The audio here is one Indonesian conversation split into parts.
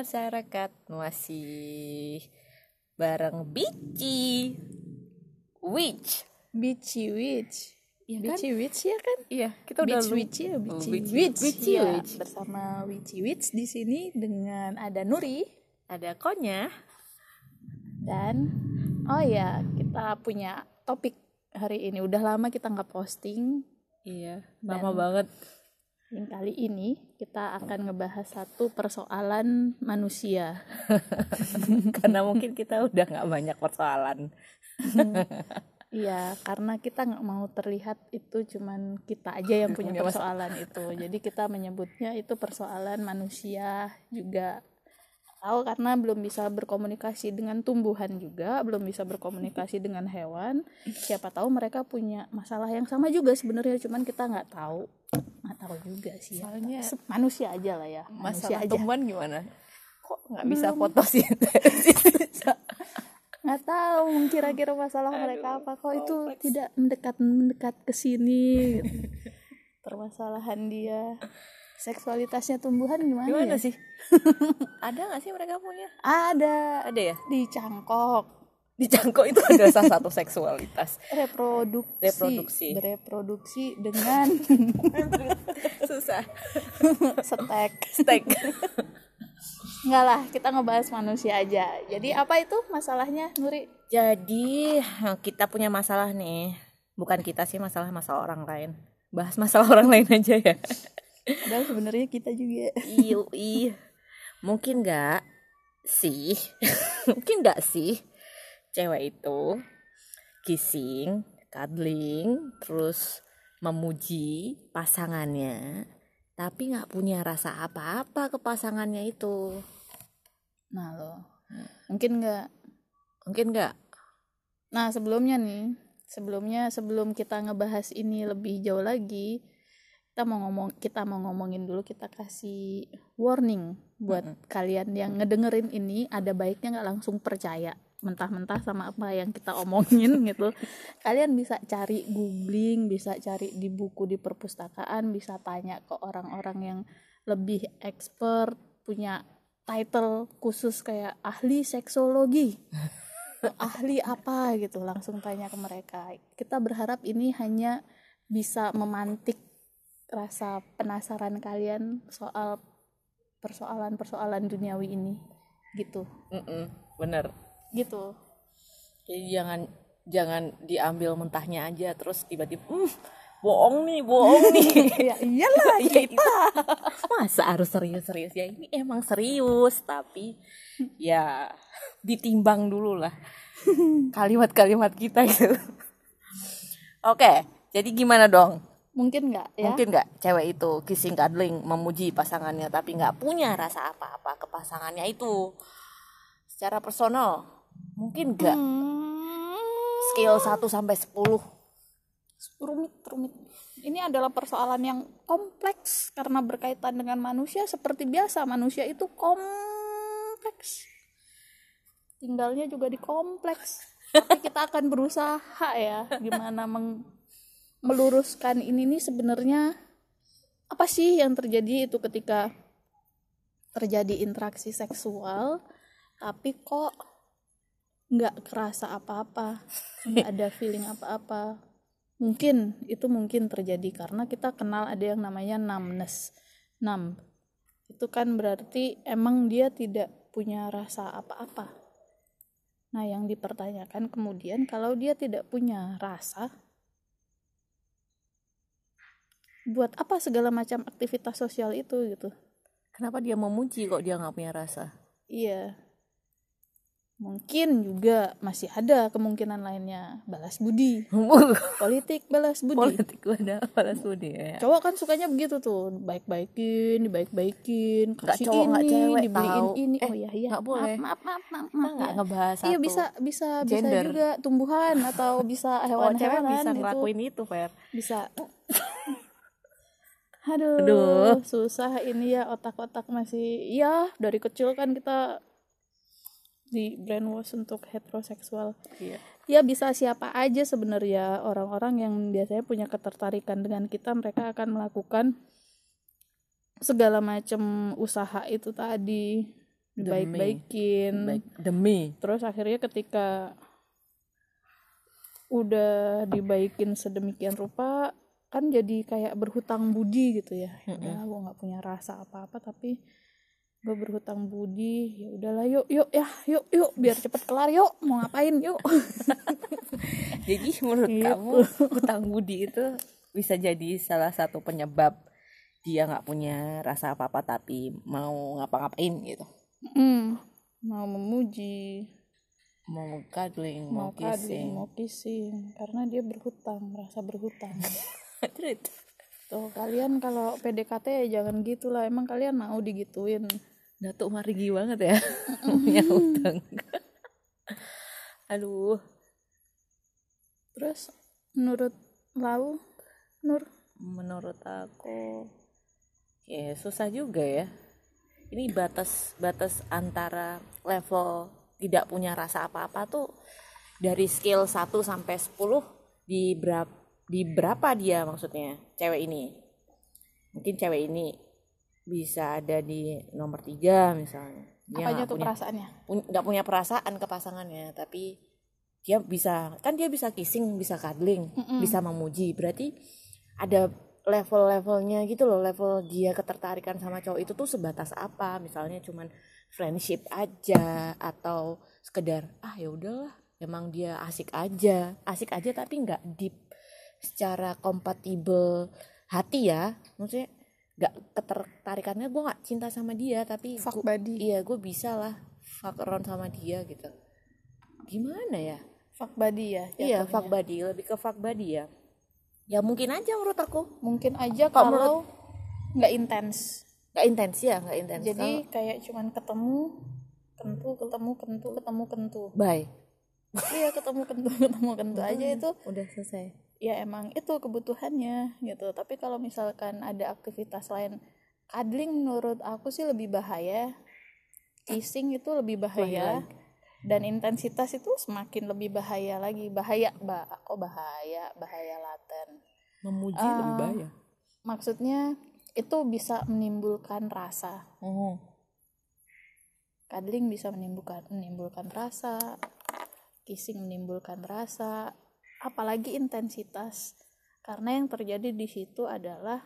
masyarakat masih bareng Bici Witch Bici Witch. Iya kan? Bici Witch ya kan? Iya, kita udah Beach Witch ya, Bici Oh, Witch. Witch. Witch, ya. Witch. Bersama Witchy Witch di sini dengan ada Nuri ada konya. dan oh ya kita punya topik hari ini. Udah lama kita nggak posting. Iya, lama banget. Yang kali ini kita akan ngebahas satu persoalan manusia. Karena mungkin kita udah nggak banyak persoalan. Iya, karena kita nggak mau terlihat itu cuman kita aja yang punya persoalan itu. Jadi kita menyebutnya itu persoalan manusia juga. Tahu karena belum bisa berkomunikasi dengan tumbuhan juga, belum bisa berkomunikasi dengan hewan. Siapa tahu mereka punya masalah yang sama juga sebenarnya, cuman kita nggak tahu. Nggak tahu juga sih. ya. Soalnya manusia aja lah ya, manusia masalah aja. tumbuhan gimana? Kok nggak bisa fotosintesis? nggak tahu kira-kira masalah mereka apa kok itu tidak mendekat mendekat ke sini gitu. permasalahan dia seksualitasnya tumbuhan gimana, Gimana ya? sih? ada nggak sih mereka punya? ada Ada ya? di cangkok Di cangkok itu ada salah satu seksualitas. reproduksi Reproduksi. bereproduksi dengan Susah. stek Steak. enggak lah kita ngebahas manusia aja jadi apa itu masalahnya Nuri Jadi kita punya masalah nih. Bukan kita sih masalah masalah orang lain. Bahas masalah orang lain aja ya. padahal sebenarnya kita juga ih. Mungkin nggak sih? Mungkin nggak sih? Cewek itu kissing, cuddling, terus memuji pasangannya, tapi nggak punya rasa apa-apa ke pasangannya itu. nah lo. Mungkin nggak? Mungkin nggak? Nah, sebelumnya nih, sebelumnya sebelum kita ngebahas ini lebih jauh lagi, kita mau ngomong kita mau ngomongin dulu kita kasih warning buat kalian yang ngedengerin ini ada baiknya nggak langsung percaya mentah-mentah sama apa yang kita omongin gitu. Kalian bisa cari googling, bisa cari di buku di perpustakaan, bisa tanya ke orang-orang yang lebih expert, punya title khusus kayak ahli seksologi ahli apa gitu langsung tanya ke mereka kita berharap ini hanya bisa memantik rasa penasaran kalian soal persoalan-persoalan duniawi ini gitu Mm-mm, bener. Gitu. Jadi jangan jangan diambil mentahnya aja terus tiba-tiba "Hmm, bohong nih, bohong nih. ya iyalah ya kita masa harus serius-serius ya? Ini emang serius tapi ya ditimbang dulu lah. Kalimat-kalimat kita gitu. Oke jadi gimana dong? Mungkin nggak ya? Mungkin nggak? Cewek itu kissing cuddling memuji pasangannya tapi nggak punya rasa apa-apa ke pasangannya itu. Secara personal mungkin nggak. Hmm, skill 1 sampai 10 rumit rumit. Ini adalah persoalan yang kompleks karena berkaitan dengan manusia. Seperti biasa manusia itu kompleks. Tinggalnya juga di kompleks. Tapi kita akan berusaha ya gimana meng- meluruskan ini nih sebenarnya. Apa sih yang terjadi itu ketika terjadi interaksi seksual? Tapi kok nggak kerasa apa-apa nggak ada feeling apa-apa. Mungkin itu mungkin terjadi karena kita kenal ada yang namanya numbness numb. Itu kan berarti emang dia tidak punya rasa apa-apa. Nah yang dipertanyakan kemudian kalau dia tidak punya rasa buat apa segala macam aktivitas sosial itu gitu? Kenapa dia memuji kok dia nggak punya rasa? Iya mungkin juga masih ada kemungkinan lainnya. Balas budi. Politik balas budi. Politik ada balas budi ya. Cowok kan sukanya begitu tuh. Baik-baikin dibaik-baikin. Nggak kasih cowok, ini cewek dibeliin tahu. ini. Eh, oh iya iya. nggak boleh. maaf maaf maaf maaf, nggak ya. ngebahas iya bisa bisa bisa gender. juga tumbuhan atau bisa oh cewek hewan-hewan bisa itu ngelakuin itu Fer. Bisa. Aduh, Aduh. susah ini ya otak-otak masih. Ya dari kecil kan kita di brainwash untuk heteroseksual. Iya. Ya bisa siapa aja sebenarnya. Orang-orang yang biasanya punya ketertarikan dengan kita mereka akan melakukan segala macam usaha itu tadi. Dibaik-baikin Baik, demi. Terus akhirnya ketika udah dibaikin sedemikian rupa kan jadi kayak berhutang budi gitu ya. Ya udah gue nggak punya rasa apa-apa tapi gue berhutang budi. Ya udahlah yuk yuk ya yuk yuk. Biar cepet kelar yuk. Mau ngapain yuk? Jadi menurut Gitu. kamu hutang budi itu bisa jadi salah satu penyebab dia nggak punya rasa apa apa tapi mau ngapa-ngapain gitu? Hmm, mau memuji. Mau cuddling mau mau kissing. mau kissing. Karena dia berhutang merasa berhutang. tuh kalian kalau PDKT ya jangan gitulah emang kalian mau digituin? Datuk Marigi banget ya. Punya hutang. Aduh. Terus menurut lau? Nur? Menurut aku ya susah juga ya. Ini batas batas antara level tidak punya rasa apa-apa tuh dari skill 1 sampai 10 di berapa di berapa dia maksudnya cewek ini? Mungkin cewek ini bisa ada di nomor tiga misalnya. Dia nggak tuh punya perasaannya? nggak punya perasaan ke pasangannya tapi dia bisa kan dia bisa kissing bisa cuddling bisa memuji. Berarti ada level-levelnya gitu loh level dia ketertarikan sama cowok itu tuh sebatas apa? Misalnya cuman friendship aja atau sekedar ah ya udahlah emang dia asik aja. Asik aja tapi nggak deep secara kompatibel hati ya. Maksudnya nggak ketertarikannya gue nggak cinta sama dia tapi fuck gua- buddy. iya gue bisa lah fuck around sama dia gitu. Gimana ya? Fuck buddy ya iya jatuhnya. fuck buddy lebih ke fuck buddy ya. Ya mungkin aja menurut aku. Mungkin aja Kalau kalau nggak intens. Nggak intens ya nggak intens. Jadi kayak cuman ketemu kentu ketemu kentu ketemu kentu. Bye. Iya ketemu kentu ketemu kentu aja itu. udah selesai ya emang itu kebutuhannya gitu. Tapi kalau misalkan ada aktivitas lain cuddling menurut aku sih lebih bahaya. Kissing itu lebih bahaya. Dan intensitas itu semakin lebih bahaya lagi. Bahaya mbak kok bahaya? Bahaya laten. Memuji Ah. lebih bahaya. maksudnya itu bisa menimbulkan rasa. Oh. Cuddling bisa menimbulkan menimbulkan rasa. Kissing menimbulkan rasa apalagi intensitas. Karena yang terjadi di situ adalah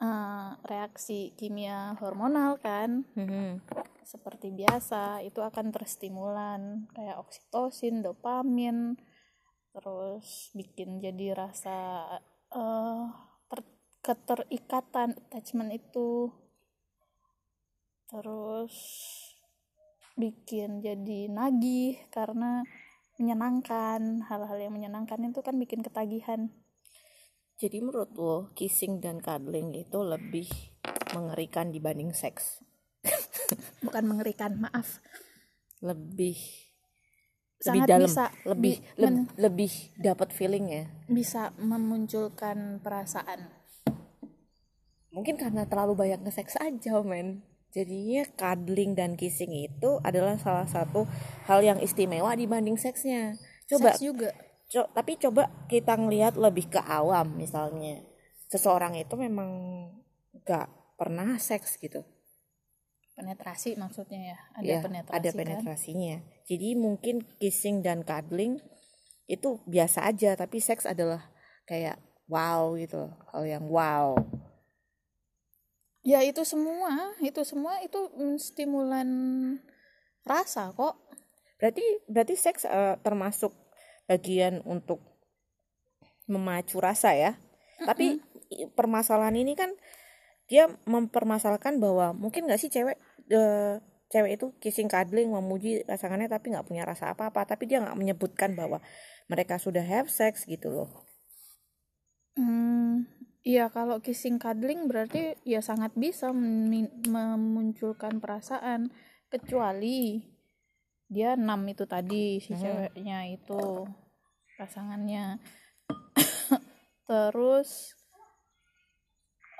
eh, reaksi kimia hormonal kan. Mhm. seperti biasa itu akan terstimulan kayak oksitosin dopamin terus bikin jadi rasa eh, ter- keterikatan attachment itu. Terus bikin jadi nagih karena menyenangkan. Hal-hal yang menyenangkan itu kan bikin ketagihan. Jadi menurut lo kissing dan cuddling itu lebih mengerikan dibanding seks. Bukan mengerikan maaf. Lebih Sangat lebih dalam. bisa lebih men- lebih dapat feeling ya. Bisa memunculkan perasaan. Mungkin karena terlalu banyak nge-seks aja men jadinya cuddling dan kissing itu adalah salah satu hal yang istimewa dibanding seksnya. Coba Seks juga. co- tapi coba kita ngelihat lebih ke awam misalnya. Seseorang itu memang gak pernah seks gitu. Penetrasi maksudnya ya? Ada ya penetrasi ada kan? penetrasinya. Jadi mungkin kissing dan cuddling itu biasa aja tapi seks adalah kayak wow gitu hal yang wow ya itu semua itu semua itu stimulan rasa kok. Berarti berarti seks eh, termasuk bagian untuk memacu rasa ya? Tapi i- permasalahan ini kan dia mempermasalahkan bahwa mungkin nggak sih cewek eh, cewek itu kissing cuddling memuji pasangannya tapi nggak punya rasa apa apa tapi dia nggak menyebutkan bahwa mereka sudah have sex gitu loh. Hmm, iya kalau kissing cuddling berarti ya sangat bisa memunculkan perasaan. Kecuali dia enam itu tadi si ceweknya itu pasangannya. Terus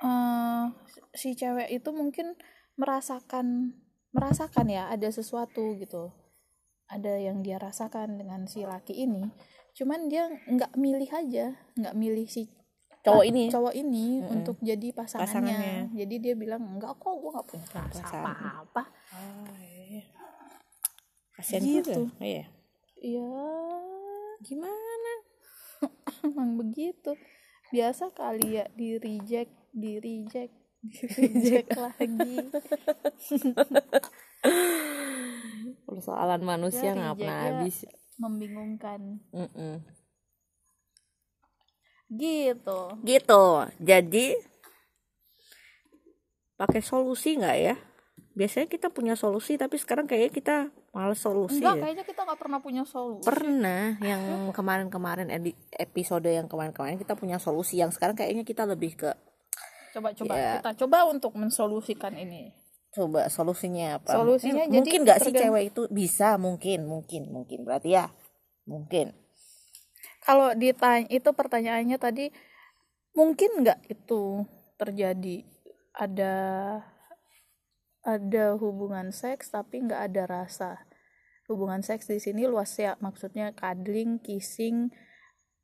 eh si cewek itu mungkin merasakan merasakan ya ada sesuatu gitu. Ada yang dia rasakan dengan si laki ini. Cuman dia nggak milih aja nggak milih si cowok ini cowok ini untuk jadi pasangannya. Pasangannya. Jadi dia bilang enggak kok gue nggak punya perasaan Perasaan. apa-apa. kasian Gitu. juga iya Iya, gimana emang begitu. Biasa kali ya di reject, di reject, di reject lagi. persoalan manusia Ya, nggak pernah reject-nya habis Membingungkan. Mm-mm. Gitu. gitu jadi pakai solusi nggak ya biasanya kita punya solusi tapi sekarang kayaknya kita males solusi Enggak, ya. kayaknya kita nggak pernah punya solusi. pernah yang kemarin-kemarin episode yang kemarin-kemarin kita punya solusi yang sekarang kayaknya kita lebih ke Coba-coba Ya. kita coba untuk mensolusikan ini. coba solusinya apa Solusinya Eh, jadi mungkin nggak sih cewek itu bisa mungkin mungkin mungkin berarti ya mungkin Kalau ditanya itu pertanyaannya tadi mungkin nggak itu terjadi ada ada hubungan seks tapi nggak ada rasa. Hubungan seks di sini luas ya maksudnya cuddling, kissing,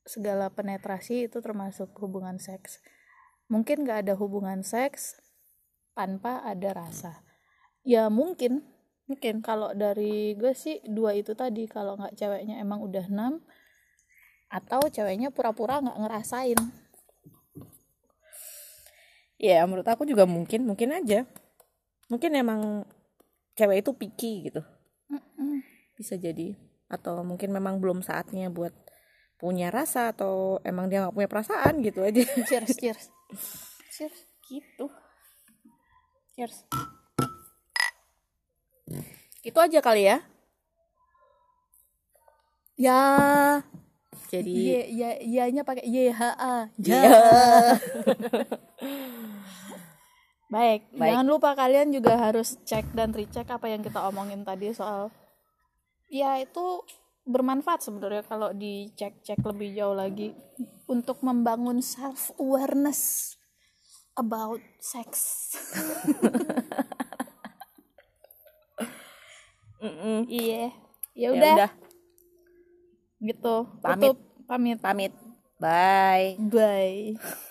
segala penetrasi itu termasuk hubungan seks. Mungkin nggak ada hubungan seks tanpa ada rasa. Ya mungkin, mungkin kalau dari gue sih dua itu tadi kalau nggak ceweknya emang udah enam atau ceweknya pura-pura nggak ngerasain. ya menurut aku juga mungkin mungkin aja. Mungkin emang cewek itu picky gitu. Bisa jadi. Atau mungkin memang belum saatnya buat punya rasa atau emang dia nggak punya perasaan gitu aja. Cheers, cheers, cheers. gitu. Cheers. Itu aja kali ya. Ya, jadi y, ya, ya-nya pakai YHA. Ya. Baik, Baik. jangan lupa kalian juga harus cek dan recheck apa yang kita omongin tadi soal ya itu bermanfaat sebenarnya kalau dicek-cek lebih jauh lagi untuk membangun self awareness about sex. Iya. Ya ya udah, udah gitu. Pamit. Tutup. Pamit. pamit bye Bye.